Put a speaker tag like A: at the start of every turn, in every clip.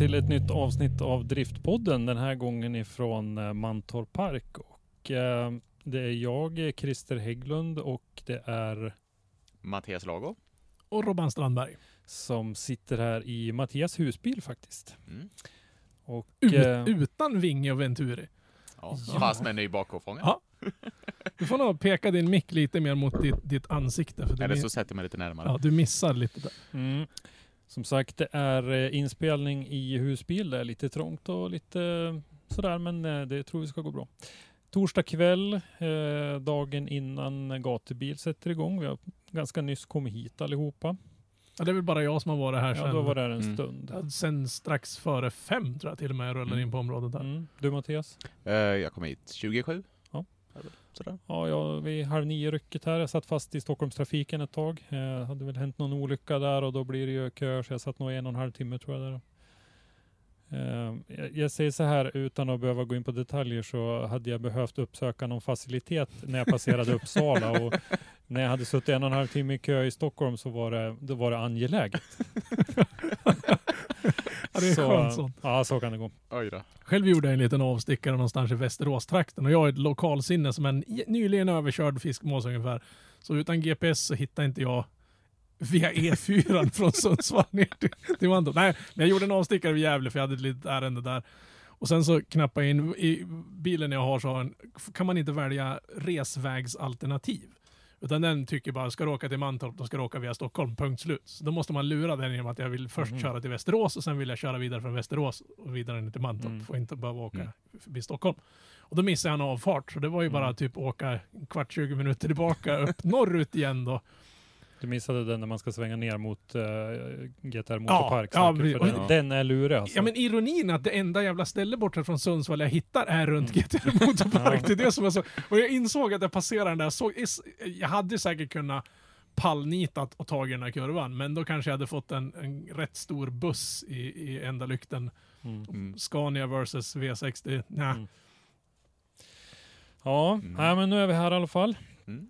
A: Till ett nytt avsnitt av Driftpodden. Den här gången ifrån eh, Mantorp Park. Och, eh, det är jag, Christer Hägglund och det är
B: Mattias Lago.
C: och Robban Strandberg.
A: som sitter här i Mattias husbil faktiskt.
B: Mm.
A: Och,
C: Ut,
A: eh,
C: utan vinge och venturi.
B: Ja,
C: Ja.
B: Fast med en ny bakpåfångare.
C: Ja. Du får nog peka din mick lite mer mot ditt, ditt ansikte. För du,
B: Eller så sätter jag mig lite närmare.
C: ja, du missar lite där.
A: mm, som sagt, det är eh, inspelning i husbil. Det är lite trångt och lite eh, sådär, men eh, det tror vi ska gå bra. Torsdag kväll, eh, dagen innan gatubil sätter igång. Vi har ganska nyss kommit hit allihopa.
C: Ja, det är väl bara jag som har varit här
A: Ja,
C: sen,
A: då var det här en
B: Mm.
A: stund.
C: ja, sen strax före fem tror jag till och med jag rullade
B: Mm.
C: in på området där.
A: Mm. Du Mattias?
B: Jag kom hit 27. Sådär.
A: Ja, jag, vid halv nio rycket här. Jag satt fast i Stockholmstrafiken ett tag. Eh, hade väl hänt någon olycka där och då blir det ju kö, så jag satt nog en och en halv timme tror jag där. Eh, jag, jag säger så här utan att behöva gå in på detaljer så hade jag behövt uppsöka någon facilitet när jag passerade Uppsala och när jag hade suttit en och en halv timme i kö i Stockholm så var det, då var det angeläget.
C: Ja, det är
A: så,
C: skönt sånt.
A: Ja, så kan det gå.
B: Oj då.
C: Själv gjorde jag en liten avstickare någonstans i Västeråstrakten och jag är ett lokalsinne som en nyligen överkörd fiskmås ungefär. Så utan GPS så hittade inte jag via E4 från Sundsvall ner till, till Mantorp. Nej, men jag gjorde en avstickare vid Gävle för jag hade ett litet ärende där. Och sen så knappade jag in, i bilen jag har så har en, kan man inte välja resvägsalternativ. Utan den tycker bara, ska du åka till Mantorp, då ska du åka via Stockholm, punkt slut. Så då måste man lura den genom att jag vill först
A: Mhm.
C: köra till Västerås och sen vill jag köra vidare från Västerås och vidare ner till Mantorp.
A: Mm.
C: Får inte behöva åka
B: Mm.
C: förbi Stockholm. Och då missade jag en avfart, så det var ju bara
A: Mm.
C: typ åka kvart, 20 minuter tillbaka upp norrut igen då.
A: Du missade den när man ska svänga ner mot uh, GTR
C: Ja,
A: Motorpark.
C: ja,
A: säkert, för
C: precis.
A: den, den är lurig alltså.
C: Ja men ironin att det enda jävla ställe borta från Sundsvall jag hittar är runt
A: Mm.
C: GTR Motorpark.
A: Ja.
C: Det är det som är så. Och jag insåg att jag passerade den där, så, jag hade säkert kunnat pallnitat och tagit den här kurvan, men då kanske jag hade fått en, en rätt stor buss i, i enda lykten.
A: Mm.
B: Mm.
C: Scania versus V60. Nja.
A: Mm. Ja,
B: Mm.
A: nej, men nu är vi här i alla fall.
B: Mm.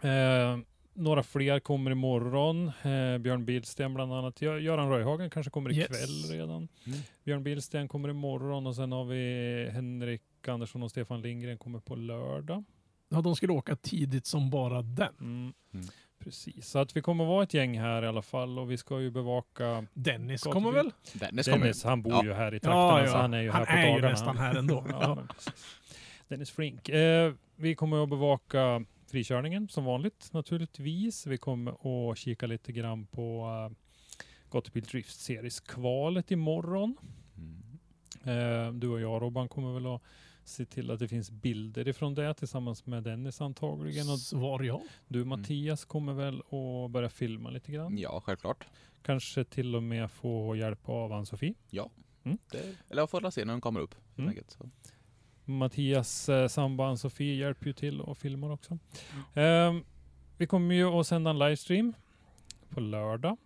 A: Eh, några fler kommer imorgon. Eh, Björn Billsten bland annat. Gö- Göran Röjhagen kanske kommer
C: Yes.
A: ikväll redan.
B: Mm.
A: Björn Billsten kommer imorgon och sen har vi Henrik Andersson och Stefan Lindgren kommer på lördag.
C: Ja, de skulle åka tidigt som bara den.
A: Mm.
B: Mm.
A: Precis, så att vi kommer vara ett gäng här i alla fall och vi ska ju bevaka
C: Dennis
A: Gatubil.
C: kommer väl?
B: Dennis kommer.
A: Dennis, han bor
B: Ja.
A: ju här i trakterna så han är ju
C: han
A: här på
C: är ju
A: dagarna.
C: nästan här ändå.
A: Ja,
C: ja.
A: Dennis Frink. Eh, vi kommer att bevaka frikörningen som vanligt naturligtvis. Vi kommer att kika lite grann på uh, Gatubil Drift Series kvalet imorgon.
B: Mm.
A: Eh, du och jag Robban kommer väl att se till att det finns bilder ifrån det tillsammans med Dennis antagligen. Och
C: Svar ja.
A: du Mattias kommer väl att börja filma lite grann.
B: Ja, självklart.
A: Kanske till och med få hjälp av Ann-Sofie.
B: Det, eller jag får se när de kommer upp.
A: Mm.
B: enkelt. Så.
A: Mattias eh, sambo Ann-Sofie hjälper ju till och filmar också.
C: Mm.
A: Eh, vi kommer ju att sända en livestream på lördag,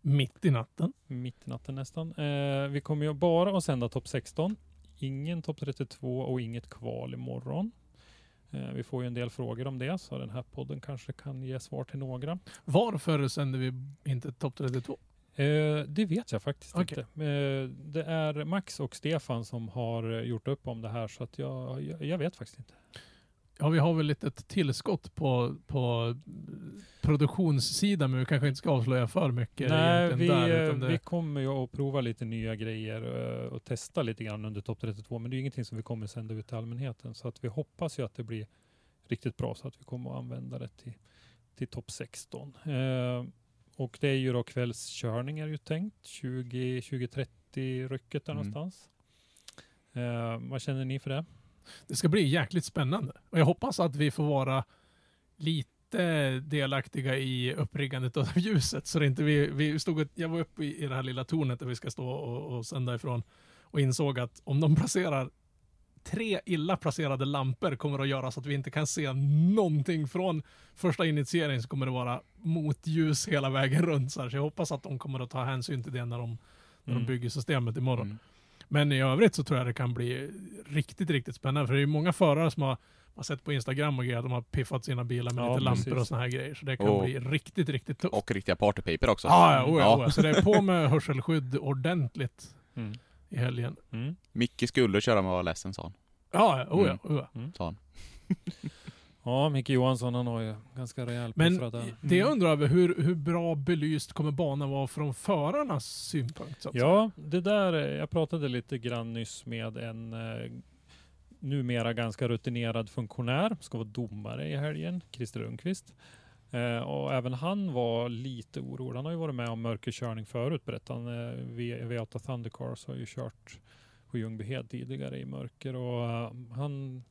C: Mitt i natten.
A: mitt i natten nästan. Eh, vi kommer ju bara att sända topp 16. Ingen topp 32 och inget kval imorgon. Eh, vi får ju en del frågor om det, så den här podden kanske kan ge svar till några.
C: Varför sänder vi inte Topp 32?
A: Eh, det vet jag faktiskt
C: Okej.
A: inte. Eh, det är Max och Stefan som har eh, gjort upp om det här, så att jag, jag, jag vet faktiskt inte.
C: Ja, vi har väl lite ett tillskott på, på produktionssidan, men vi kanske inte ska avslöja för mycket
A: Nej, vi,
C: där.
A: eh,
C: det,
A: vi kommer ju att prova lite nya grejer eh, och testa lite grann under Topp 32, men det är ingenting som vi kommer sända ut till allmänheten. Så att vi hoppas ju att det blir riktigt bra så att vi kommer att använda det till, till Topp 16. Eh, och det är ju då kvällskörning är ju tänkt, 20 20-30 rycket där
B: Mm.
A: någonstans. Eh, vad känner ni för det?
C: det ska bli jäkligt spännande. Och jag hoppas att vi får vara lite delaktiga i uppriggandet av ljuset. Så det inte vi, vi stod, och- jag var uppe i, i det här lilla tornet där vi ska stå och, och sända ifrån och insåg att om de placerar tre illa placerade lampor kommer att göra så att vi inte kan se någonting från första initiering så kommer det vara motljus hela vägen runt. Så, här. så jag hoppas att de kommer att ta hänsyn till det när de, när
A: Mm.
C: de bygger systemet imorgon.
B: Mm.
C: Men i övrigt så tror jag det kan bli riktigt, riktigt spännande. För det är ju många förare som har, har sett på Instagram och grejer att de har piffat sina bilar med
A: Ja,
C: lite lampor
A: precis.
C: och såna här grejer. Så det kan
B: Och-
C: bli riktigt, riktigt tufft.
B: Och riktiga partypaper också.
C: Ja, ja, oh, ja,
B: Ja.
C: oh. Så det är på med hörselskydd ordentligt
A: Mm.
C: I helgen.
A: Mm.
B: Micke skulle köra men var ledsen sa han.
C: Ja, ja, oh, ja,
B: Mm.
C: oh, ja.
B: Sa han.
A: Ja, Micke Johansson han har ju ganska rejäl
C: Men
A: där.
C: det jag
A: Mm.
C: undrar över, hur, hur bra belyst kommer banan vara från förarnas synpunkt? Så att säga?
A: Ja, det där, jag pratade lite grann nyss med en eh, numera ganska rutinerad funktionär, ska vara domare i helgen, Christer Rundqvist. Eh, och även han var lite orolig. Han har ju varit med om mörkerkörning förut berättade han. Eh, V- V8 Thundercars har ju kört på Ljungbyhed tidigare i mörker och eh, han,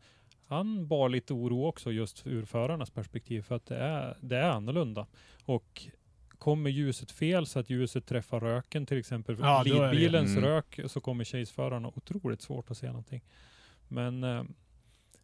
A: han bar lite oro också just ur förarnas perspektiv för att det är, det är annorlunda. Och kommer ljuset fel så att ljuset träffar röken till exempel,
C: Ja,
A: lidbilens
B: Mm.
A: rök, så kommer chaseförarna otroligt svårt att se någonting. Men eh,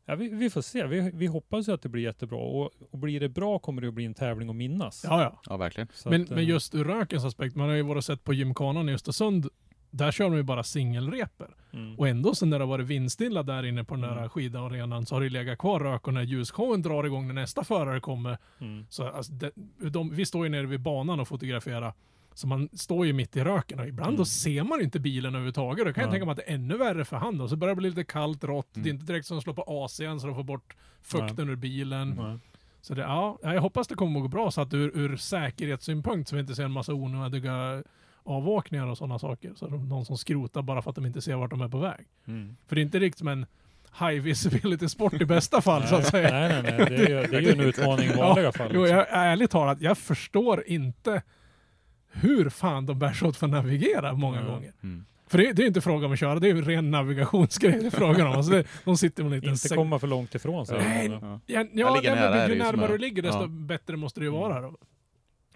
A: ja, vi, vi får se. Vi, vi hoppas ju att det blir jättebra och, och blir det bra kommer det att bli en tävling att minnas.
C: ja, ja.
B: Ja, verkligen.
A: Så
C: Men,
A: att, eh,
C: men just ur rökens aspekt, man har ju varit och sett på gymkanan i Östersund, där kör de ju bara singelreper.
A: mm.
C: Och ändå så när det har varit vindstilla där inne på den där
A: Mm.
C: skidarenan så har det legat kvar rök och när ljusshowen drar igång när nästa förare kommer.
A: Mm.
C: Så alltså, det, de, vi står ju nere vid banan och fotograferar. Så man står ju mitt i röken och ibland
A: Mm.
C: då ser man inte bilen överhuvudtaget. Då kan jag
A: Ja.
C: tänka mig att det är ännu värre för han då. Så börjar det bli lite kallt, rått.
B: Mm.
C: Det är inte direkt som att slå på AC'n så de får bort fukten ur bilen.
A: Nej.
C: Så det, ja, jag hoppas det kommer att gå bra så att ur, ur säkerhetssynpunkt så vi inte ser en massa onödiga avåkningar och sådana saker. Så någon som skrotar bara för att de inte ser vart de är på väg.
A: Mm.
C: För det är inte riktigt som en high visibility sport i bästa fall så att
A: Nej,
C: säga.
A: nej, nej, nej. Det är ju, det är ju en utmaning i vanliga fall.
C: Jo,
A: liksom.
C: jag, ärligt talat, jag förstår inte hur fan de bär sig åt för att navigera många
A: Ja.
C: gånger.
B: Mm.
C: För det, det är inte fråga om att köra, det är ju ren navigationsgrej det är frågan om. Alltså det, de sitter inte en
A: Inte
C: sek-
A: komma för långt ifrån sig.
C: Nej,
A: Ja.
B: Ja.
C: Ja,
B: nära
C: ju närmare
B: är-
C: du ligger desto
B: ja.
C: bättre måste det ju
A: Mm.
C: vara då.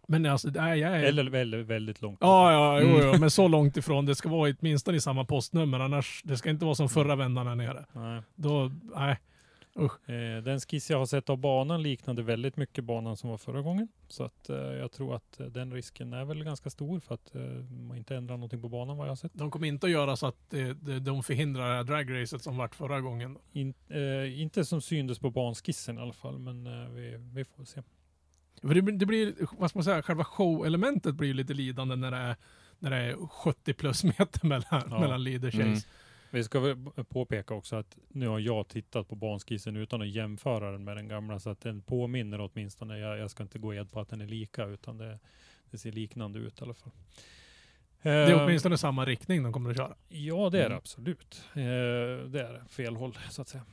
C: Men alltså, nej, jag är...
A: Eller väldigt, väldigt långt.
C: Ja, ja, jo,
B: Mm.
C: jo, men så långt ifrån. Det ska vara åtminstone i samma postnummer, annars, det ska inte vara som förra vändan här nere.
A: Nej.
C: Då, nej.
A: Eh, den skiss jag har sett av banan liknade väldigt mycket banan som var förra gången. Så att eh, jag tror att eh, den risken är väl ganska stor för att eh, man inte ändrar någonting på banan vad jag har sett.
C: De kommer inte att göra så att de förhindrar det här dragracet som vart förra gången.
A: In, eh, inte som syndes på banskissen i alla fall, men vi, vi får se.
C: För det, blir- det blir, vad ska man säga, själva show-elementet blir lite lidande när det är, när det är 70 plus meter mellan,
A: Ja.
C: mellan leader chase.
B: Mm.
A: Vi ska väl påpeka också att nu har jag tittat på banskissen utan att jämföra den med den gamla, så att den påminner åtminstone. Jag, jag ska inte gå ed på att den är lika, utan det, det ser liknande ut i alla fall.
C: Det är
A: Eh,
C: åtminstone samma riktning de kommer att köra.
A: Ja, det är det
B: Mm.
A: absolut. Eh, det är. Fel håll, så att säga.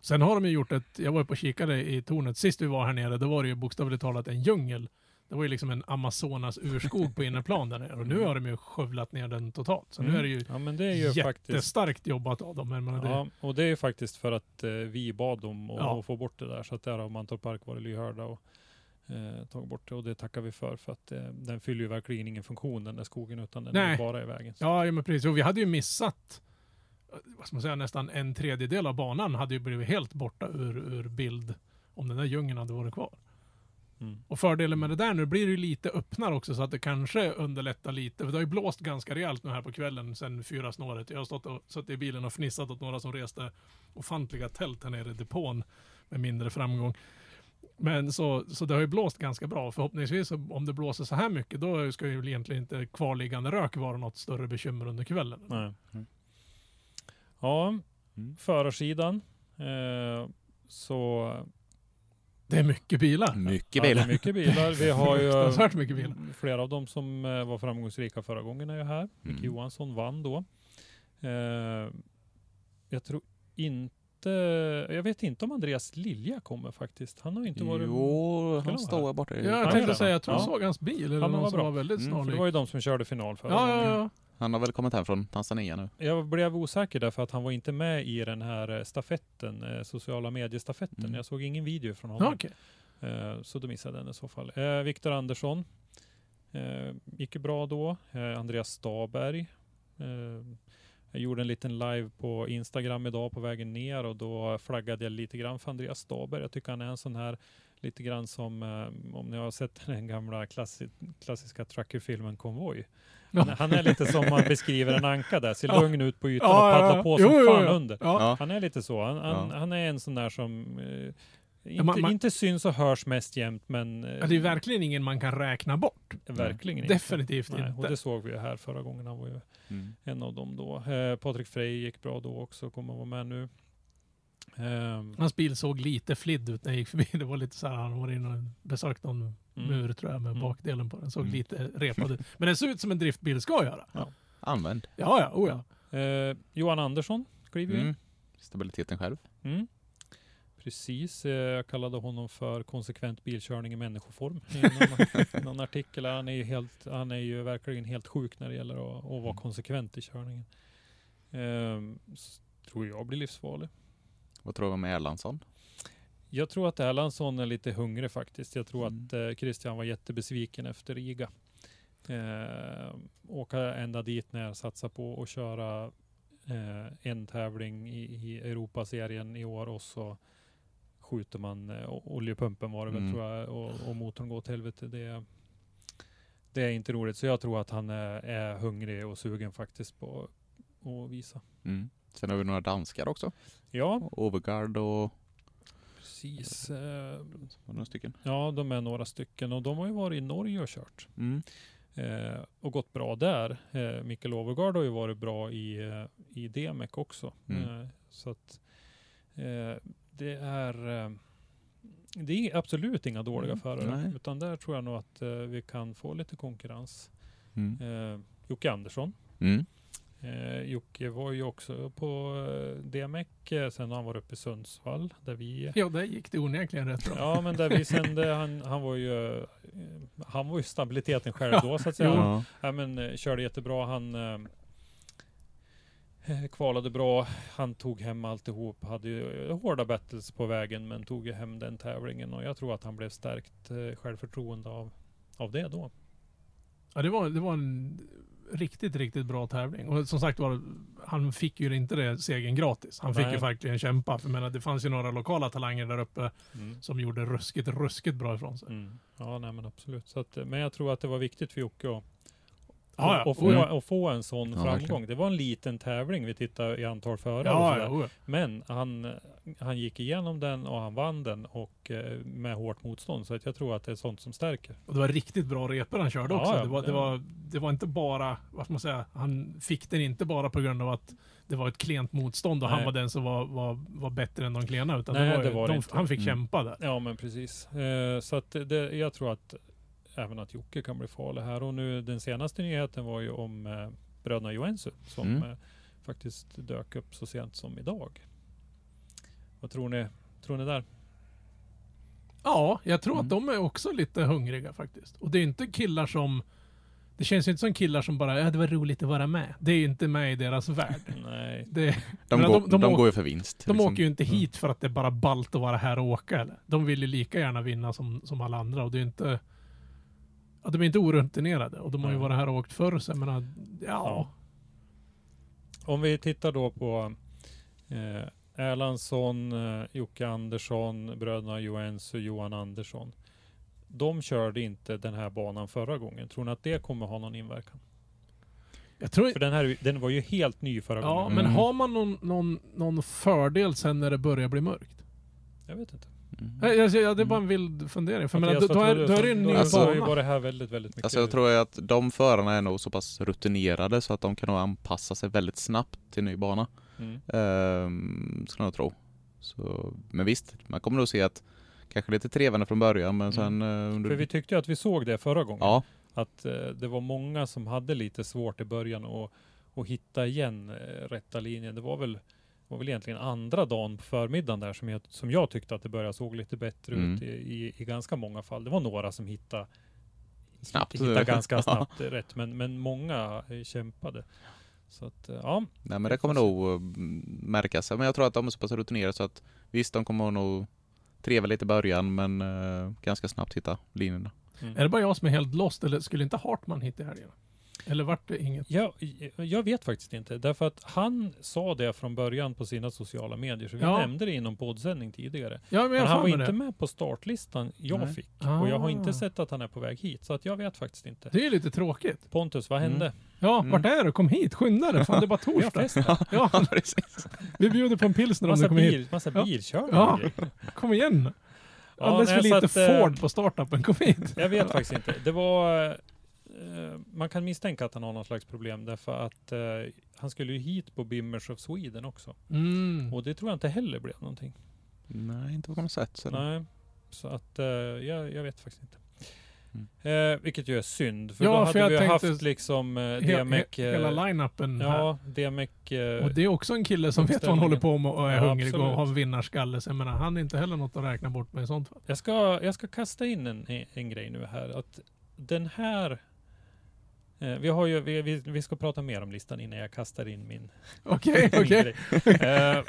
C: Sen har de ju gjort ett, jag var uppe och kikade i tornet sist vi var här nere, då var det ju bokstavligt talat en djungel. Det var ju liksom en Amazonas urskog på innerplan där nere och nu har de ju skövlat ner den totalt. Så nu är det ju
A: Ja, men det är ju faktiskt...
C: jättestarkt jobbat av dem. Men menar, det,
A: Ja, och det är ju faktiskt för att eh, vi bad dem att
C: Ja.
A: få bort det där. Så att där har Mantorp Park varit lyhörda och eh, tagit bort det. Och det tackar vi för, för att eh, den fyller ju verkligen ingen funktion den där skogen, utan den
C: Nej.
A: är bara i vägen.
C: Ja, ja men precis. Och vi hade ju missat, eh, vad ska man säga, nästan en tredjedel av banan hade ju blivit helt borta ur, ur bild om den där djungeln hade varit kvar.
A: Mm.
C: Och fördelen med det där nu blir det ju lite öppnare också så att det kanske underlättar lite. För det har ju blåst ganska rejält nu här på kvällen sen fyra snåret. Jag har stått och suttit i bilen och fnissat åt några som reste ofantliga tält här nere i depån med mindre framgång. Men så, så det har ju blåst ganska bra. Förhoppningsvis om det blåser så här mycket då ska ju egentligen inte kvarliggande rök vara något större bekymmer under kvällen.
A: Nej.
B: Mm.
A: Ja,
B: Mm.
A: förarsidan. Eh, så
C: Det är mycket bilar.
B: Mycket
A: Ja, det är
B: bilar.
A: mycket bilar. Vi har ju
C: mycket bilar.
A: flera av dem som eh, var framgångsrika förra gången är ju här. Micke
B: Mm.
A: Johansson vann då. Eh, jag tror inte, jag vet inte om Andreas Lilja kommer faktiskt. Han har inte varit...
B: Jo, han
A: han
B: står här borta.
C: Ja,
A: Ja,
C: jag tänkte säga, jag tror jag
A: Ja.
C: såg hans bil eller
A: Ja,
C: någon
A: vad
C: som
A: bra.
C: var väldigt
B: Mm,
A: det var ju de som körde final förra
C: Ja,
A: gången.
C: ja, ja.
B: Han har väl kommit hem från Tanzania nu.
A: Jag blev osäker därför att han var inte med i den här eh, stafetten, eh, sociala mediestafetten.
B: Mm.
A: Jag såg ingen video från honom.
C: okej.
A: Eh, Så då missade jag den i så fall. Viktor Andersson. Gick bra då. Andreas Staberg. Jag gjorde en liten live på Instagram idag på vägen ner och då flaggade jag lite grann för Andreas Staberg. Jag tycker han är en sån här lite grann som, eh, om ni har sett den gamla klassi klassiska truckerfilmen Konvoj. Han, är- han är lite som man beskriver en anka där, ser
C: Ja.
A: lugn ut på ytan
C: Ja,
A: och paddlar
C: ja.
A: på som
C: jo,
A: fan
C: jo.
A: under. Han är lite så. Han, han,
B: Ja.
A: han är en sån där som eh, inte,
C: man- man-
A: inte syns och hörs mest jämt, men eh,
C: Ja, det är verkligen ingen man kan räkna bort.
A: verkligen inte.
C: Definitivt
A: Nej, och
C: inte.
A: det såg vi ju här förra gången. Han var ju
B: Mm.
A: en av dem då. Eh, Patrik Frey gick bra då också, kommer att vara med nu. Ehm,
C: Hans bil såg lite flidd ut när jag gick förbi. Det var lite så här, han var inne och besökt någon
A: mm.
C: Mur tror jag med
A: Mm.
C: bakdelen på den. Såg
B: Mm.
C: lite repad ut. Men den ser ut som en driftbil ska göra.
B: Använd.
C: Ja, ja, oh ja.
A: eh, Johan Andersson kliver in.
B: Mm. Stabiliteten själv.
A: Mm. Precis, eh, jag kallade honom för konsekvent bilkörning i människoform i någon, någon artikel. Han är, ju helt, han är ju verkligen helt sjuk när det gäller att, att vara
B: Mm.
A: konsekvent i körningen. Ehm, tror jag blir livsfarlig.
B: Vad tror vi om Erlandsson?
A: Jag tror att Erlandsson är lite hungrig faktiskt. Jag tror
B: Mm.
A: att eh, Christian var jättebesviken efter Riga. Eh, åka ända dit när jag satsar på att köra eh, en tävling i, i Europaserien i år och så skjuter man eh, oljepumpen var det väl
B: Mm.
A: tror jag och, och motorn går till helvete. Det, det är inte roligt. Så jag tror att han är, är hungrig och sugen faktiskt på att visa.
B: Mm. Sen har vi några danskar också.
A: Ja,
B: Overgard och
A: precis. Eh,
B: några stycken.
A: Ja, de är några stycken och de har ju varit i Norge och kört
B: Mm.
A: eh, och gått bra där. Eh, Mikael Overgaard har ju varit bra i, eh, i DMEC också.
B: Mm.
A: Eh, så att eh, det är eh, det är absolut inga dåliga
B: Mm,
A: förare,
B: nej.
A: utan där tror jag nog att eh, vi kan få lite konkurrens.
B: Mm.
A: Eh, Jocke Andersson.
B: Mm.
A: Eh, Jocke var ju också på eh, DMEC, eh, sen han varit uppe i Sundsvall där vi
C: Ja, där gick det onekligen rätt bra.
A: Ja, men där vi sände, han, han var ju eh, han var ju stabiliteten själv då så att säga.
B: Ja.
A: Ja, men eh, körde jättebra. Han kvalade bra. Han tog hem alltihop. Hade ju hårda battles på vägen men tog hem den tävlingen och jag tror att han blev stärkt självförtroende av, av det då.
C: Ja, det var, det var en riktigt, riktigt bra tävling. Och som sagt var, han fick ju inte det segern gratis. Han fick
A: Nej.
C: ju verkligen kämpa. För menar, det fanns ju några lokala talanger där uppe
A: Mm.
C: som gjorde ruskigt, ruskigt bra ifrån sig.
A: Mm. Ja, nej men absolut. Så att, men jag tror att det var viktigt för Jocke att
C: Ja, ja.
A: och, få,
B: Mm.
A: och få en sån
B: Ja,
A: framgång.
B: verkligen.
A: Det var en liten tävling. Vi tittar i antal förare och
C: Ja,
A: sådär.
C: ja, oh ja.
A: Men han, han gick igenom den och han vann den och eh, med hårt motstånd. Så att jag tror att det är sånt som stärker.
C: Och det var riktigt bra repor han körde
A: Ja,
C: också.
A: ja,
C: det, var, det, var, det var inte bara, vad ska man säga, han fick den inte bara på grund av att det var ett klent motstånd och
A: Nej.
C: han var den som var, var, var bättre än de klena. Utan
A: Nej,
C: det var,
A: det var det
C: de,
A: inte.
C: han fick
B: Mm.
C: kämpa där.
A: Ja men precis. Eh, så att det, jag tror att även att Jocke kan bli farlig här. Och nu den senaste nyheten var ju om eh, bröderna Joensuu som
B: Mm.
A: eh, faktiskt dök upp så sent som idag. Vad tror ni? Tror ni där?
C: Ja, jag tror
B: Mm.
C: att de är också lite hungriga faktiskt. Och det är inte killar som... Det känns inte som killar som bara, ja det var roligt att vara med. Det är ju inte med i deras värld.
A: Nej.
C: Det,
B: De,
C: Men
B: går,
C: de-
B: de,
C: de åker-
B: går ju för vinst.
C: de
B: liksom.
C: åker ju inte
B: Mm.
C: hit för att det är bara ballt att vara här och åka eller? De vill ju lika gärna vinna som, som alla andra och det är inte... Ja, de är inte orutinerade och de har ju varit här och åkt förr så jag menar, ja.
A: Ja. Om vi tittar då på eh, Erlandsson, eh, Jocke Andersson, bröderna Joens och Johan Andersson. De körde inte den här banan förra gången. Tror ni att det kommer ha någon inverkan?
C: Jag tror,
A: För den här den var ju helt ny förra
C: ja,
A: gången.
C: men
B: Mm.
C: har man någon, någon, någon fördel sen när det börjar bli mörkt?
A: Jag vet inte.
B: Mm.
C: Jag, jag, det är bara en vild fundering. För menar, då, då, är, då det ju en ny
B: Alltså-
C: bana.
A: varit här väldigt, väldigt mycket.
B: Alltså jag tror att de förarna är nog så pass rutinerade så att de kan nog anpassa sig väldigt snabbt till ny bana.
A: Mm.
B: Ehm, skulle jag tro. Så, men visst, man kommer nog se att kanske lite trevande från början men sen eh, under...
A: Mm. För vi tyckte ju att vi såg det förra gången.
B: Ja,
A: Att eh, det var många som hade lite svårt i början att, att hitta igen eh, rätta linjen. Det var väl, var väl egentligen andra dagen på förmiddagen där som jag, som jag tyckte att det började såg lite bättre
B: Mm.
A: ut i, i, i ganska många fall. Det var några som hittade
B: Snabbt.
A: hittade ganska
B: Ja.
A: snabbt rätt, men, men många eh, kämpade. Så att, eh, ja,
B: nej men det kommer nog eh, märkas. Men jag tror att de är så pass rutinerade så att visst, de kommer nog treva lite i början men eh, ganska snabbt hitta linjerna.
A: mm.
C: Är det bara jag som är helt lost eller skulle inte Hartman hit i helgen? Eller vart det inget?
A: Jag, jag vet faktiskt inte, därför att han sa det från början på sina sociala medier, så vi
C: Ja.
A: nämnde det inom poddsändning tidigare.
C: Ja, men
A: Men han var inte
C: det.
A: med på startlistan jag
B: Nej.
A: fick. Och jag har
C: Ah.
A: inte sett att han är på väg hit, så att jag vet faktiskt inte.
C: Det är ju lite tråkigt.
A: Pontus, vad hände?
C: Ja,
B: Mm.
C: vart är du? Kom hit, skynda dig. Fan, det är bara torsdag. Ja,
B: precis.
C: vi bjuder på en pilsner om du kommer hit.
A: bil, massa
C: Ja.
A: bilkörning
C: Ja. Kom igen.
A: Ja,
C: Alldeles för lite
A: att, eh,
C: Ford på startupen. Kom hit.
A: Jag vet faktiskt inte. Det var... eh, man kan misstänka att han har någon slags problem därför att eh, han skulle ju hit på Bimmers of Sweden också.
C: Mm.
A: Och det tror jag inte heller blev någonting.
B: Nej, inte på något sätt. Så
A: Nej. Så att eh, jag, jag vet faktiskt inte.
B: Mm.
A: Eh, vilket ju är synd. För
C: Ja,
A: då
C: för
A: hade
C: jag
A: vi haft liksom eh,
C: He-
A: DMEC...
C: he-
A: eh,
C: hela line-upen här.
A: Ja, DMEC... Eh,
C: Och det är också en kille som vet vad han håller på med och är
A: Ja,
C: hungrig och
A: absolut.
C: har vinnarskalle. Så jag menar, han är inte heller något att räkna bort med i sånt fall.
A: jag, ska, jag ska kasta in en, en grej nu här. Att den här... Eh, vi, har ju, vi, vi, vi ska prata mer om listan innan jag kastar in min,
C: Okej,
A: min
C: okej.
A: grej. Eh,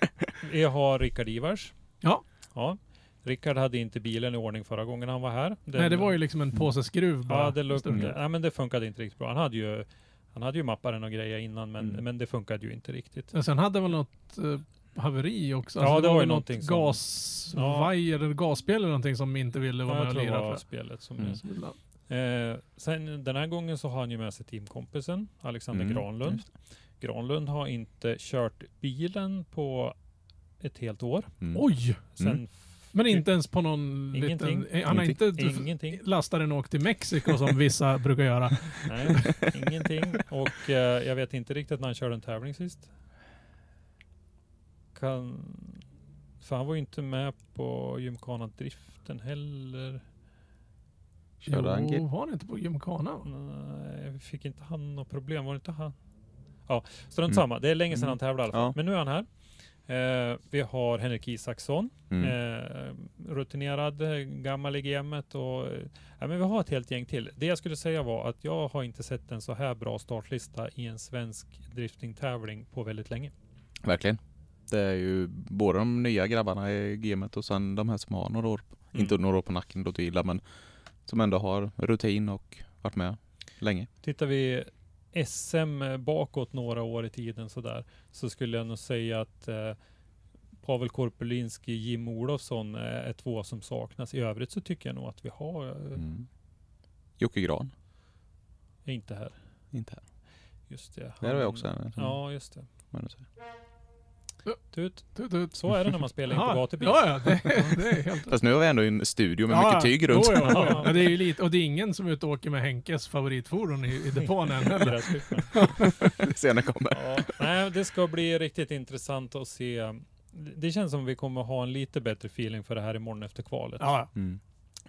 A: vi har Rickard Ivars.
C: Ja.
A: ja. Rickard hade inte bilen i ordning förra gången han var här. Den-
C: Nej, det var ju liksom en påse skruv bara.
A: Ja, det, luk- ja, men det funkade inte riktigt bra. Han hade ju, han hade ju mapparen och grejer innan, men,
B: Mm.
A: men det funkade ju inte riktigt.
C: Men sen hade väl något uh, haveri också.
A: Ja, det var ju
C: väl
A: någonting
C: något
A: som-
C: gasvajer eller gasspel eller någonting som inte ville vara
A: Ja,
C: med
A: jag
C: och
A: tror det
C: lira
A: var
C: för.
A: spelet som
B: Mm.
A: Eh, sen den här gången så har han ju med sig teamkompisen Alexander
B: Mm,
A: Granlund.
B: just
A: Granlund har inte kört bilen på ett helt år.
B: Mm.
C: Oj!
A: Sen
B: Mm.
C: Men inte ens på någon
A: Ingenting.
C: liten... eh, Han har inte
A: Ingenting.
C: lastat den och åkt till Mexiko som vissa brukar göra.
A: Nej, ingenting. Och eh, jag vet inte riktigt när han körde en tävling sist. Kan... För han var ju inte med på gymkhana-driften heller.
B: Körde han
C: jo,
B: G-
C: var han inte på gymkhana?
A: Nej, fick inte han något problem? Var det inte han? Ja, strunt
B: Mm.
A: samma. Det är länge sedan
B: Mm.
A: han tävlade i alla fall.
B: Ja.
A: Men nu är han här. Eh, vi har Henrik Isaksson.
B: Mm.
A: Eh, rutinerad, gammal i gamet och eh, ja, men vi har ett helt gäng till. Det jag skulle säga var att jag har inte sett en så här bra startlista i en svensk driftingtävling på väldigt länge.
B: Verkligen. Det är ju både de nya grabbarna i gamet och sen de här som har några år,
A: Mm.
B: inte några år på nacken till illa, men som ändå har rutin och varit med länge.
A: Tittar vi SM bakåt några år i tiden sådär, så skulle jag nog säga att eh, Pavel Korpelinski, Jim Olofsson eh, är två som saknas. I övrigt så tycker jag nog att vi har, eh,
B: Mm. Jocke Gran,
A: inte här.
B: inte här.
A: Just det.
B: Där har vi
A: han-
B: också en.
A: Ja, just det. Tut.
C: Tut, tut.
A: Så är det när man spelar in på
C: Ja,
A: gatubil.
C: Ja, ja, det, det är helt
B: Fast nu har vi ändå en studio med
C: Ja,
B: mycket tyg runt.
C: Jo, jo, jo. Men det är ju lite, och det är ingen som är ute och åker med Henkes favoritfordon i, i depån än heller.
A: Gräsklipparen.
B: Senare kommer.
A: Ja, nej, det ska bli riktigt intressant att se. Det känns som vi kommer ha en lite bättre feeling för det här imorgon efter kvalet.
C: Ja,
B: Mm.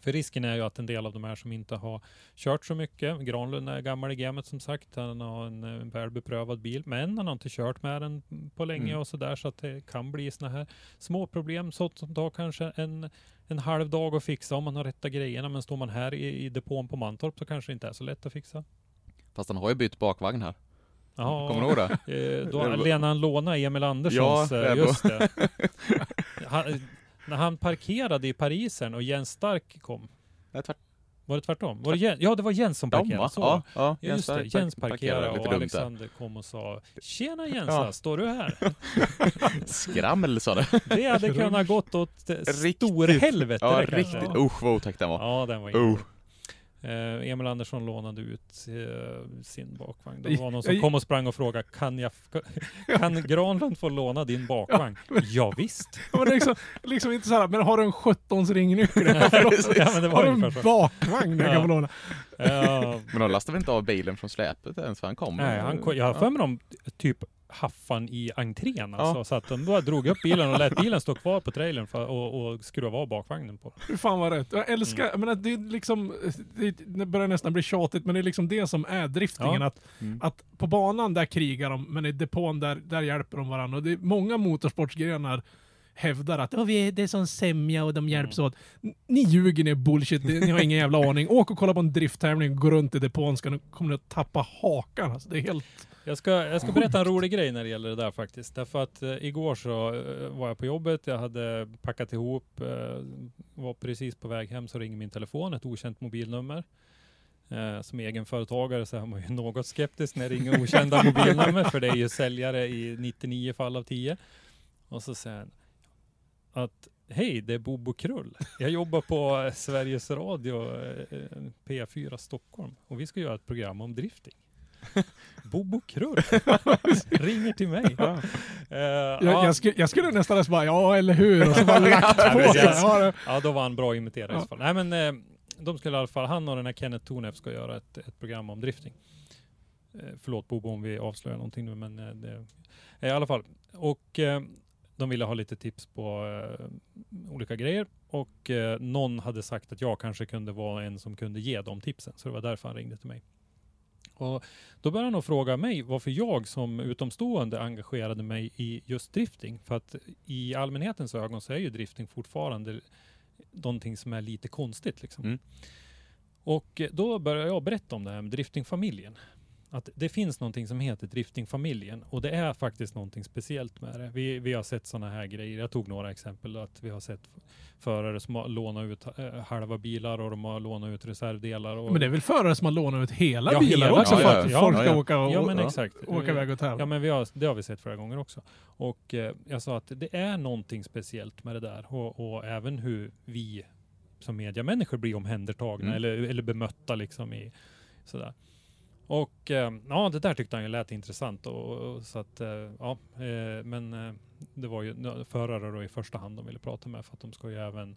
A: För risken är ju att en del av de här som inte har kört så mycket, Granlund är gammal i gamet som sagt, han har en, en väl beprövad bil, men han har inte kört med den på länge
B: Mm.
A: och sådär, så att det kan bli såna här små problem, sånt som tar kanske en, en halv dag att fixa om man har rätta grejerna, men står man här i, i depån på Mantorp så kanske det inte är så lätt att fixa.
B: Fast han har ju bytt bakvagn här.
A: Ja,
B: Kommer du ihåg det?
A: Eh, då Lena han låna Emil Anderssons,
B: Ja,
A: eh, just det. Han, när han parkerade i Parisen och Jens Stark kom,
B: Nej, tvärt-
A: var det tvärtom? Var det Jens? Ja, det var Jens som
B: De
A: parkerade. Så.
B: Ja, ja.
A: Ja, just det. Jens
B: park-
A: parkerade och. Alexander kom och sa Tjena Jensa,
B: Ja.
A: står du här?
B: Skrammel sa det.
A: Det hade kunnat gått åt storhelvete
B: Ja, riktigt. Usch vad otäckt den var.
A: Ja, den var inte Eh, Emil Andersson lånade ut eh, sin bakvagn. Det var någon som kom och sprang och frågade, kan, jag, kan Granlund få låna din bakvagn? Ja, visst.
C: Ja, men det är liksom, liksom inte såhär, men har du en 17 ringnyckel?
A: Ja, men
C: har du en
A: så.
C: bakvagn jag
A: Ja.
C: kan få låna?
B: Men de lastade väl inte av bilen från släpet ens för han kom?
A: nej, han, kom- jag har för mig dem typ haffan i entrén alltså,
B: Ja.
A: så att de bara drog upp bilen och lät bilen stå kvar på trailern för, och, och skruva av bakvagnen på.
C: Hur fan var rätt? Jag älskar,
A: Mm.
C: men att det är liksom, det börjar nästan bli tjatigt, men det är liksom det som är driftingen.
A: Ja.
C: Att,
B: Mm.
C: att på banan där krigar de, men i depån där, där hjälper de varandra. Och det är många motorsportsgrenar hävdar att "Åh, vi är, det är som sämja och de hjälps åt. N- Ni ljuger, ni är bullshit, ni har ingen jävla aning. Åk och kolla på en drifttävling, gå runt i depån, ska ni, kommer ni att tappa hakan. Alltså, det är helt...
A: Jag ska, jag ska berätta en rolig grej när det gäller det där faktiskt. Därför att eh, igår så eh, var jag på jobbet, jag hade packat ihop, eh, var precis på väg hem så ringer min telefon, ett okänt mobilnummer. Eh, som egenföretagare så är man ju något skeptisk när det ringer okända mobilnummer, för det är ju säljare i 99 fall av 10. Och så säger han att Hej, det är Bobo Krull. Jag jobbar på eh, Sveriges Radio eh, P4 Stockholm och vi ska göra ett program om drifting. Bobo Krull ringer till mig. Eh,
C: Jag,
A: ja,
C: jag, skulle, jag skulle nästan bara, ja eller hur, och så bara lagt på. Ja,
A: ja, då var han bra imiterad i
C: Ja.
A: alla fall. Nej, men eh, de skulle i alla fall, han och den här Kenneth Tornef ska göra ett, ett program om drifting. Eh, förlåt Bobo om vi avslöjar någonting nu, men eh, det, eh, i alla fall. Och eh, de ville ha lite tips på eh, olika grejer och eh, någon hade sagt att jag kanske kunde vara en som kunde ge de tipsen, så det var därför han ringde till mig. Och då började han fråga mig varför jag som utomstående engagerade mig i just drifting. För att i allmänhetens ögon så är ju drifting fortfarande någonting som är lite konstigt. Liksom.
B: Mm.
A: Och då började jag berätta om det här med driftingfamiljen. Att det finns någonting som heter driftingfamiljen och det är faktiskt någonting speciellt med det. Vi, vi har sett sådana här grejer. Jag tog några exempel. Att vi har sett förare som har lånat ut eh, halva bilar och de har lånat ut reservdelar. Och,
C: Men det är väl förare som har lånat ut hela
A: Ja,
C: bilar
A: hela
C: också
B: bilar.
C: för att
A: Ja,
C: folk
B: ja,
C: ska
B: ja.
C: åka, och,
A: Ja men
B: ja.
A: exakt.
C: åka iväg och tävla.
A: Ja men vi har, det har vi sett flera gånger också. Och eh, jag sa att det är någonting speciellt med det där och, och även hur vi som mediamänniskor blir omhändertagna
B: Mm.
A: eller, eller bemötta liksom i sådär. Och ehm, ja, det där tyckte han ju lät intressant och, och så att eh, ja, eh, men eh, det var ju förare då i första hand de ville prata med för att de ska ju även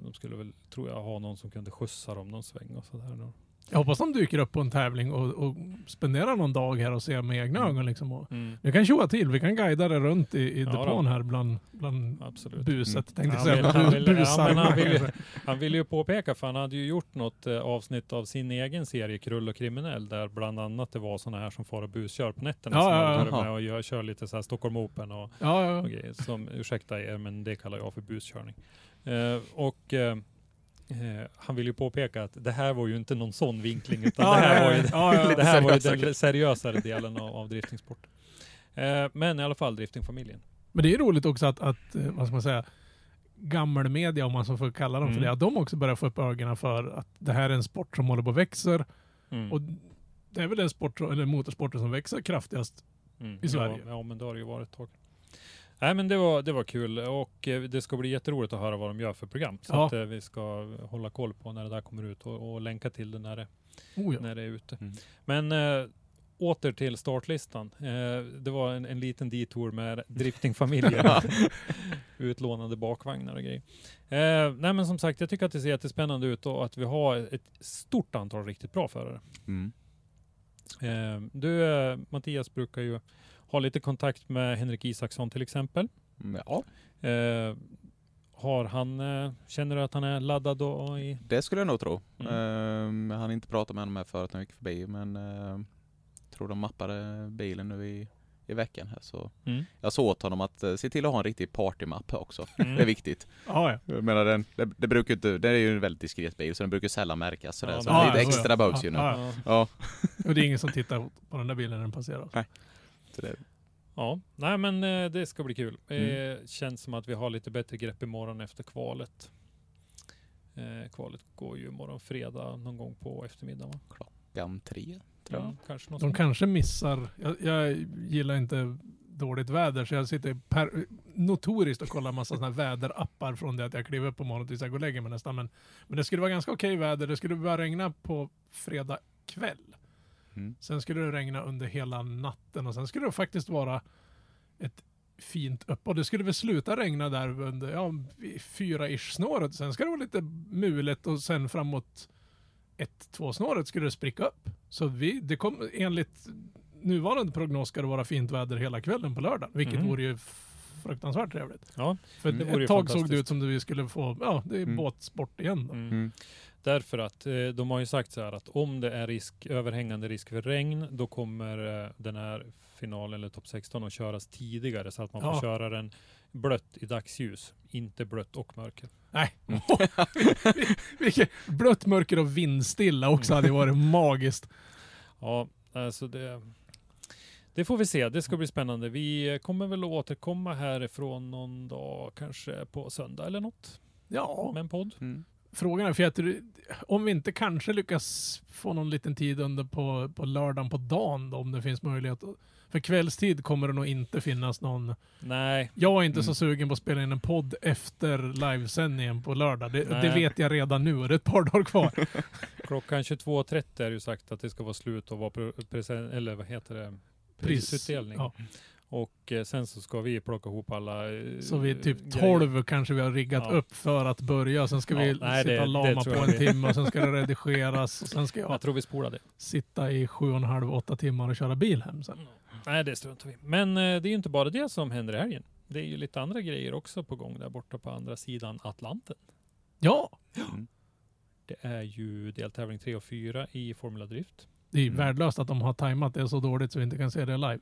A: de skulle väl, tror jag, ha någon som kunde skjutsa dem någon sväng och sådär.
C: Jag hoppas de dyker upp på en tävling och, och spenderar någon dag här och ser med egna
A: Mm.
C: ögon. Liksom. Och,
A: Mm,
C: vi kan tjoa till, vi kan guida det runt i, i
A: Ja,
C: depån
A: då.
C: här bland, bland
A: absolut.
C: buset.
B: Mm.
C: Tänkte
A: Han vill- han vill- han ju- Han ville ju påpeka, för han hade ju gjort något eh, avsnitt av sin egen serie Krull och kriminell, där bland annat det var sådana här som far och buskör på nätterna,
C: Ja,
A: som
C: ja,
A: hade
C: ja.
A: med och gör, kör lite så här Stockholm Open och,
C: ja, ja.
A: och grejer. Som, ursäkta er, men det kallar jag för buskörning. Eh, och eh, han vill ju påpeka att det här var ju inte någon sån vinkling, utan
C: Ja,
A: det här var ju,
C: ja, ja.
A: det här var ju den seriösare delen av, av driftingsport. Eh, men i alla fall driftingfamiljen.
C: Men det är roligt också att, att eh, vad ska man säga, gammelmedia, om man så får kalla dem för
A: Mm.
C: det, att de också börjar få upp ögonen för att det här är en sport som håller på och växer.
A: Mm.
C: Och det är väl den sport, eller motorsporten som växer kraftigast.
A: Mm.
C: i Sverige.
A: Ja, ja, men det har det ju varit ett tag. Nej, men det var, det var kul och eh, det ska bli jätteroligt att höra vad de gör för program. Så
C: Ja.
A: att eh, vi ska hålla koll på när det där kommer ut och, och länka till det när det,
C: Oh ja.
A: när det är ute.
B: Mm.
A: Men eh, åter till startlistan. Eh, det var en, en liten detour med driftingfamiljen. Utlånade bakvagnar och grejer. Eh, nej men som sagt, jag tycker att det ser jättespännande ut och att vi har ett stort antal riktigt bra förare.
B: Mm.
A: Eh, du eh, Mattias brukar ju ha lite kontakt med Henrik Isaksson till exempel.
B: Mm, Ja,
A: Eh, har han, eh, känner du att han är laddad och i...
B: det skulle jag nog tro.
A: Mm.
B: Jag hann inte prata med honom här förut när jag gick förbi men ehm, tror de mappade bilen nu i, i veckan här så
A: Mm.
B: jag sa åt honom att eh, se till att ha en riktig partymapp också.
A: Mm.
B: Det är viktigt.
C: Ja, ja.
B: Jag menar den, det, det brukar inte, det är ju en väldigt diskret bil så den brukar sällan märkas sådär.
A: Ja,
B: så
A: ja,
B: lite
C: ja,
B: extra
C: ja.
B: behövs ju nu.
C: Ja.
B: Ja.
C: Och det är ingen som tittar på den där bilen när den passerar.
B: Det,
A: Ja, nej men eh, det ska bli kul.
B: Mm.
A: Eh, känns som att vi har lite bättre grepp imorgon efter kvalet. Eh, kvalet går ju imorgon fredag någon gång på eftermiddagen va?
B: klockan tre tror jag.
A: Ja, kanske något
C: De
A: sånt.
C: kanske missar, jag, jag gillar inte dåligt väder så jag sitter per, notoriskt att kolla massa här väderappar från det att jag klev upp på morgonen tills jag går och lägger mig nästan. Men, men det skulle vara ganska okej väder. Det skulle börja regna på fredag kväll.
B: Mm.
C: Sen skulle det regna under hela natten och sen skulle det faktiskt vara ett fint uppehåll. Det skulle väl sluta regna där under ja, fyra-ish snåret. Sen ska det vara lite mulet och sen framåt ett, två snåret skulle det spricka upp. Så vi, det kom, enligt nuvarande prognos ska det vara fint väder hela kvällen på lördag, vilket
A: Mm.
C: vore ju fruktansvärt trevligt.
A: Ja,
C: För
A: ju
C: ett tag såg det ut som att vi skulle få, ja, det är
B: Mm.
C: båtsport igen då.
A: mm. Därför att eh, de har ju sagt så här att om det är risk, överhängande risk för regn, då kommer eh, den här finalen eller topp 16 att köras tidigare så att man får
C: Ja.
A: köra den blött i dagsljus, inte blött och mörker.
C: Nej.
B: Mm.
C: Vilket blött mörker och vindstilla också hade ju varit magiskt.
A: Ja, alltså det, det får vi se. Det ska bli spännande. Vi kommer väl att återkomma härifrån någon dag, kanske på söndag eller något,
C: Ja,
A: med en podd.
B: Mm.
C: Frågan är, för jag tror, om vi inte kanske lyckas få någon liten tid under på, på lördagen på dagen då, om det finns möjlighet. För kvällstid kommer det nog inte finnas någon.
A: Nej,
C: Jag är inte så
B: Mm.
C: sugen på att spela in en podd efter livesändningen på lördag. Det, det vet jag redan nu och det är ett par dagar kvar.
A: klockan 22.30 är ju sagt att det ska vara slut och vara pre- present, eller vad heter det?
C: Pris-
A: Prisutdelning.
C: ja.
A: Och eh, sen så ska vi plocka ihop alla eh,
C: Så vid typ
A: grejer.
C: 12 kanske vi har riggat
A: Ja.
C: upp för att börja. Sen ska
A: Ja,
C: vi
A: nej,
C: sitta
A: det-
C: lama
A: det
C: på en
A: vi-
C: timme och sen ska det redigeras. Och sen ska jag
A: Jag tror vi spolar det.
C: sitta i sju och en halv, åtta timmar och köra bil hem sen.
A: Nej, det struntar vi. Men eh, det är ju inte bara det som händer i helgen. Det är ju lite andra grejer också på gång där borta på andra sidan Atlanten.
C: Ja,
B: Mm.
A: Det är ju deltävling 3 och 4 i Formula Drift.
C: det är
B: Mm.
C: värdelöst att de har tajmat det så dåligt så vi inte kan se det live.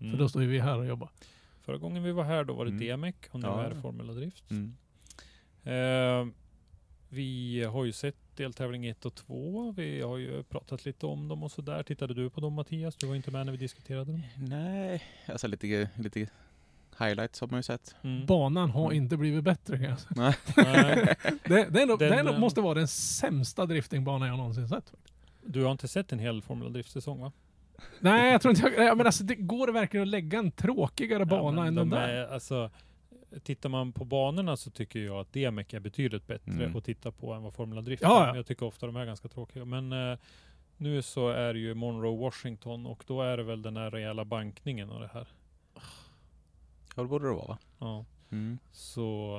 A: Mm.
C: För då står ju vi här och jobbar.
A: Förra gången vi var här då var det
B: Mm.
A: DMEC och nu
B: Ja.
A: är det Formula Drift.
B: Mm.
A: Eh, vi har ju sett deltävling 1 och 2. Vi har ju pratat lite om dem och sådär. Tittade du på dem Mattias? Du var inte med när vi diskuterade dem.
B: Nej, alltså lite, lite highlights har man ju sett.
A: Mm.
C: Banan har
B: Mm.
C: inte blivit bättre kan jag säga.
B: Nej.
C: Det, det, är nog,
A: Den,
C: det är nog,
A: eh,
C: måste vara den sämsta driftingbana jag någonsin sett.
A: du har inte sett en hel Formula Drift-säsong va?
C: Nej, jag tror inte jag, ja, men alltså, det går det verkligen att lägga en tråkigare bana
A: men
C: än
A: de
C: den där?
A: är, alltså, Tittar man på banorna så tycker jag att DMEC är betydligt bättre
B: Mm.
A: att titta på än vad Formula Drift
C: Ja,
A: är.
C: ja.
A: Jag tycker ofta de är ganska tråkiga. Men eh, nu så är det ju Monroe, Washington och då är det väl den här rejäla bankningen och det här.
B: Ja, det borde det vara va?
A: Ja,
B: Mm.
A: så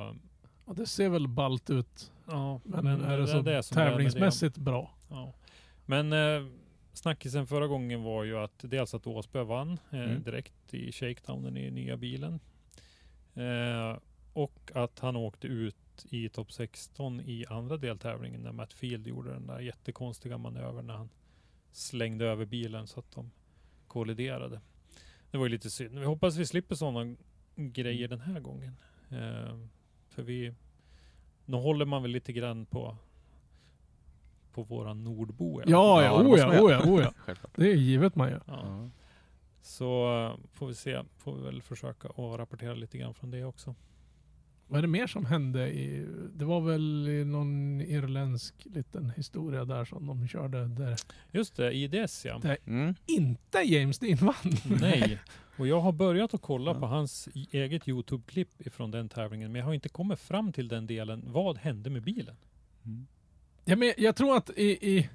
C: Ja, det ser väl ballt ut.
A: ja.
C: Men, är det, så
A: det som är med det.
C: tävlingsmässigt bra?
A: Ja. Men eh, snackisen förra gången var ju att dels att Åsberg vann eh,
B: Mm.
A: direkt i shakedownen i nya bilen. Eh, och att han åkte ut i topp 16 i andra deltävlingen när Matt Field gjorde den där jättekonstiga manövern när han slängde över bilen så att de kolliderade. Det var ju lite synd. Vi hoppas vi slipper sådana grejer den här gången. Eh, för vi, nu håller man väl lite grann på på våran nordbo.
C: Ja, ja,
B: Ja, det
C: oh
B: måste
C: ja,
B: man
C: oh
B: göra.
C: ja, oh.
B: Självklart.
C: Det är givet man gör.
A: Ja. Så eh, får vi se. Får vi väl försöka att rapportera lite grann från det också.
C: Vad är det mer som hände? I, det var väl någon irländsk liten historia där som de körde där
A: Just det, IDS ja.
C: Det-
B: Mm.
C: inte James Dean vann.
A: Nej. Och jag har börjat att kolla
B: Ja.
A: på hans eget Youtube-klipp ifrån den tävlingen. Men jag har inte kommit fram till den delen. Vad hände med bilen?
B: Mm.
C: Ja, men jag tror att i, i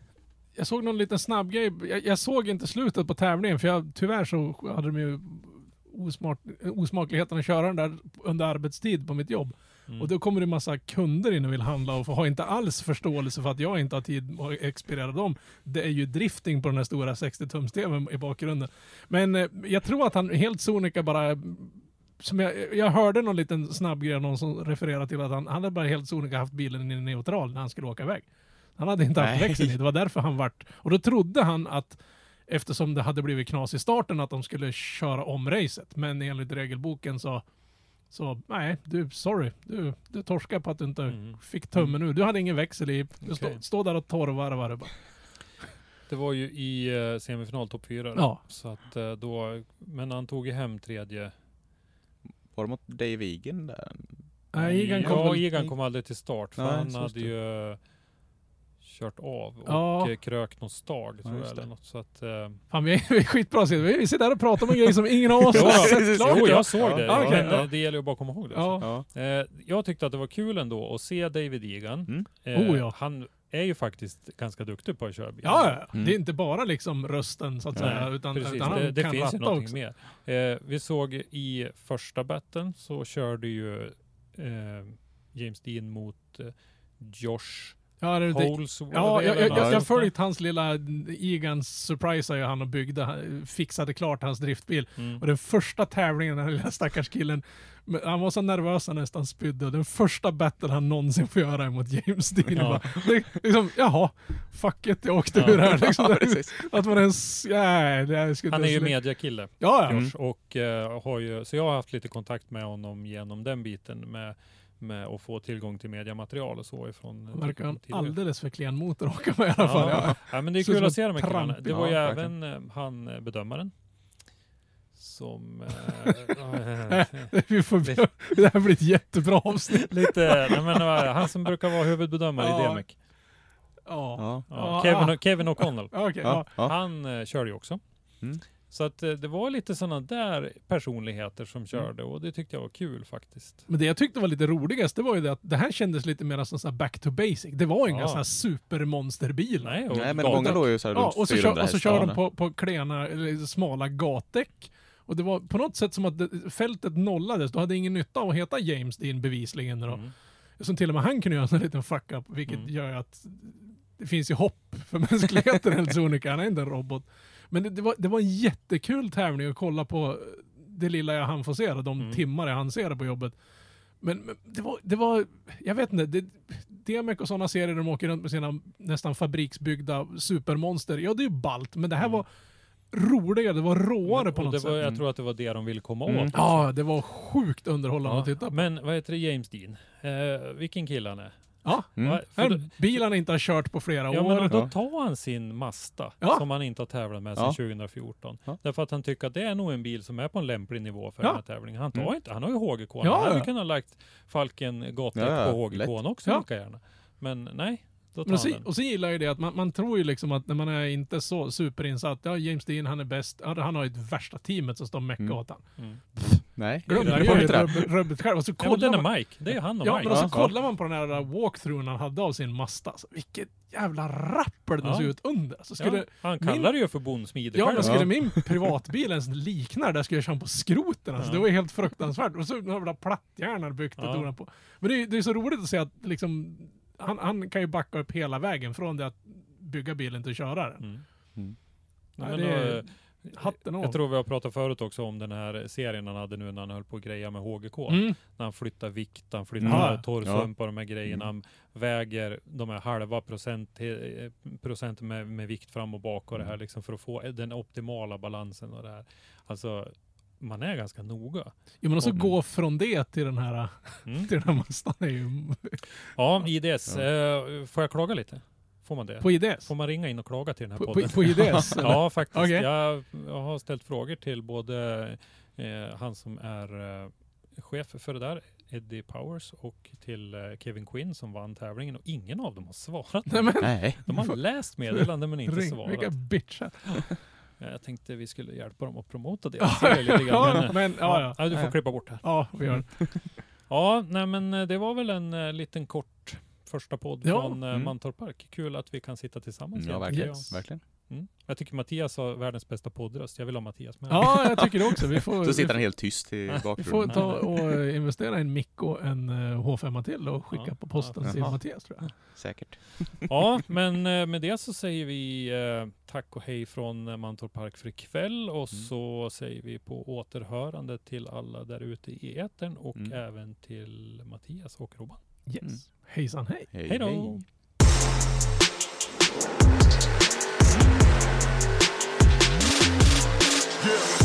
C: jag såg någon liten snabb grej. Jag, jag såg inte slutet på tävlingen för jag, tyvärr så hade de ju osmart, osmakligheten att köra den där under arbetstid på mitt jobb.
A: Mm.
C: Och då kommer det massa kunder in och vill handla och har inte alls förståelse för att jag inte har tid att expediera dem. Det är ju drifting på den här stora 60-tums-tvn i bakgrunden. Men eh, jag tror att han helt sonika bara som jag, jag hörde någon liten snabb grej, någon som refererade till att han, han hade bara helt sonika haft bilen i neutral när han skulle åka iväg. Han hade inte haft växeln i, det var därför han vart... Och då trodde han att eftersom det hade blivit knas i starten att de skulle köra om racet. Men enligt regelboken så, så nej, du, sorry. Du, du torskar på att du inte
A: Mm.
C: fick tummen ur. Du hade ingen växel i. Du stå,
A: Okej.
C: stå där och torrvarvar bara.
A: Det var ju i uh, semifinal topp 4.
C: Ja.
A: Så att eh, då, men han tog ju hem tredje.
B: Var det mot Dave Egan där?
C: Nej, Egan kom
A: ja, Egan kom aldrig till start. För
B: Nej,
A: han hade
B: stod-
A: ju kört av och
C: Ja.
A: krökt någon stag tror
B: just
A: jag.
B: det.
A: Eller något, så att, eh,
C: Fan, vi är, vi är skitbra så vi sitter där och pratar om en grej som ingen av oss har
A: ja.
C: sett klart.
A: jo,
C: ja.
A: jag såg det.
C: Ja, ja.
A: eh, Det gäller ju bara att komma ihåg det.
C: Ja.
B: Ja.
A: Eh, jag tyckte att det var kul ändå att se David Egan.
B: Mm.
A: Eh,
C: Oh, ja.
A: Han är ju faktiskt ganska duktig på att köra bil.
C: Ja, ja.
B: Mm.
C: det är inte bara liksom rösten så att
B: Nej,
C: säga, utan,
A: Precis,
C: utan han
A: det, det
C: kan
A: finns ju
C: ratta
A: någonting
C: också.
A: mer. Eh, vi såg i första batten så körde ju eh, James Dean mot eh, Josh
C: Ja, det, det,
A: Holsworth.
C: ja, jag, jag,
B: Ja,
C: jag, jag följt hans lilla Egans surprisade ju han och byggde, fixade klart hans driftbil.
A: Mm.
C: Och den första tävlingen, den lilla stackars killen, han var så nervös han nästan spydde. Och Den första battle han någonsin får göra mot James Dean.
A: Ja.
C: Bara, liksom, jaha, fuck it, jag åkte
A: Ja.
C: ur här. Liksom,
B: Ja, precis.
C: att man ens, nej, det här skulle
A: Han är ju mediakille.
C: Ja, ja.
B: Mm.
A: Och eh, har ju, så jag har haft lite kontakt med honom genom den biten med, med att få tillgång till mediamaterial och så ifrån
C: Han verkar ha en alldeles för klen motor att åka med i alla fall.
A: Ja,
C: Ja.
A: ja, men det är
C: ut
A: kul att se de här killarna. Det var ju
B: Ja,
A: även eh, han eh, bedömaren. Som... Eh, eh,
C: Vi får, det här blir ett jättebra avsnitt.
A: lite, nej, men, eh, han som brukar vara huvudbedömare
C: Ja.
A: i DMEC.
C: Ja.
B: Ja.
A: Kevin. Kevin O'Connell.
C: Ja.
A: Han eh, körde ju också.
B: Mm.
A: Så att eh, det var lite sådana där personligheter som körde och det tyckte jag var kul faktiskt.
C: Men det jag tyckte var lite roligast, det var ju det att det här kändes lite mer som så här back to basic. Det var inga
A: Ja.
C: så här supermonsterbilar.
A: Nej, och
B: Nej, men många låg ju så här
C: Ja,
B: runt
C: och så,
B: 400
C: kör, och så kör de på, på klena, eller smala gatdäck. Och det var på något sätt som att fältet nollades. Du hade ingen nytta av att heta James Dean bevisligen. Då.
A: Mm.
C: Som till och med han kunde göra en liten fuck-up, vilket
A: Mm.
C: gör att det finns ju hopp för mänskligheten helt sonika. Han är inte en robot. Men det, det, var, det var en jättekul tävling att kolla på det lilla jag hann få se, då, de
A: Mm.
C: timmar jag hann se det på jobbet. Men, men det, var, det var, jag vet inte, det, DMEC och sådana serier de åker runt med sina nästan fabriksbyggda supermonster. Ja, det är ju ballt, men det här
A: Mm.
C: var roligare, det var råare på
A: och
C: något
A: det
C: sätt.
A: var, Jag tror att det var det de ville komma
B: Mm.
A: åt.
C: Ja, det var sjukt underhållande att titta på.
A: Men vad heter det, James Dean? Eh, vilken kille han är?
C: Ja,
B: Mm.
A: För då-
C: bil han inte har kört på flera
A: Ja,
C: år.
A: men då tar han sin Mazda
C: Ja.
A: som han inte har tävlat med sedan
B: Ja.
A: 2014.
B: Ja.
A: Därför att han tycker att det är nog en bil som är på en lämplig nivå för
C: Ja.
A: den här tävlingen. Han tar
B: Mm.
A: inte, han har ju HGK.
C: Ja,
A: han hade kunnat ha lagt Falken
B: ja,
A: på HGK också
C: Ja.
A: lika gärna. Men nej,
C: Men så,
A: den.
C: och så gillar jag ju det att man, man tror ju liksom att när man är inte så superinsatt, ja James Dean han är bäst, han har ju det värsta teamet som står och meckar
B: Mm.
C: åt han.
A: Mm.
B: Nej,
C: Glöm
A: det
C: det, ju
B: det.
C: rubbet- själv. Och så kollar man,
A: är Mike. Det är ju han och
C: ja,
A: Mike.
C: men och så
B: Ja.
C: kollar man på den här walkthroughen han hade av sin Mazda. Alltså, vilket jävla rappel den
A: Ja.
C: ser ut under. Så skulle,
A: ja, han
C: min-
A: kallar det ju för bondsmide
C: Ja, men skulle
B: Ja.
C: min privatbil ens likna det där skulle jag köra på skroten. Alltså,
A: Ja.
C: Det var ju helt fruktansvärt. Och så några platthjärnor byggt och
A: Ja.
C: donat på. Men det är, det är så roligt att se att liksom, han, han kan ju backa upp hela vägen från det att bygga bilen till att köra den.
A: Mm.
B: Mm.
A: Nej,
C: det är- Hatten av.
A: jag tror vi har pratat förut också om den här serien han hade nu när han höll på att greja med HGK.
C: Mm.
A: När han flyttar vikt, han flyttar
C: Mm.
A: mm. torrsump och de här grejerna. Han väger de här halva procent, eh, procent med, med vikt fram och bak och det
C: Mm.
A: här liksom för att få den optimala balansen och det här. Alltså, man är ganska noga.
C: Jo men också
A: Mm.
C: gå från det till den här,
A: Mm.
C: till den här Mazdan är ju
A: Ja, IDS. Eh, får jag klaga lite? Får man det?
C: på IDS.
A: Får man ringa in och klaga till den här
C: På, på,
A: podden?
C: på IDS? eller?
A: Ja, faktiskt.
C: Okej.
A: Jag, jag har ställt frågor till både eh, han som är eh, chef för det där, Eddie Powers, och till eh, Kevin Quinn som vann tävlingen och ingen av dem har svarat.
C: Nej men.
A: De har läst meddelanden men inte
C: ring,
A: svarat.
C: vilka bitchar.
A: Jag tänkte vi skulle hjälpa dem att promota det. Lite grann, eh,
C: men ja, ja.
A: du får
C: Ja.
A: klippa bort här.
C: Ja, vi gör det.
A: Ja, nej men eh, det var väl en eh, liten kort första podd
C: Ja.
A: från eh,
B: Mm.
A: Mantorp Park. Kul att vi kan sitta tillsammans
B: Ja,
A: igen,
B: verkligen.
C: Yes.
B: verkligen.
A: Mm. Jag tycker Mattias har världens bästa poddröst. Jag vill ha Mattias med.
C: Ja, jag tycker det också. Vi får,
B: Så sitter han helt tyst i
C: vi får
B: bakgrunden.
C: ta och investera i en mick och en eh, H5 till och skicka
A: Ja.
C: på posten
B: Ja.
C: till
B: Jaha.
C: Mattias tror jag.
B: Säkert.
A: Ja, men eh, med det så säger vi eh, tack och hej från eh, Mantorp Park för ikväll och
B: Mm.
A: så säger vi på återhörande till alla där ute i etern och
B: Mm.
A: även till Mattias och Robban.
C: Yes.
B: Mm.
C: Hejsan hej.
B: Hej,
A: Hej då!
B: hej. Yeah.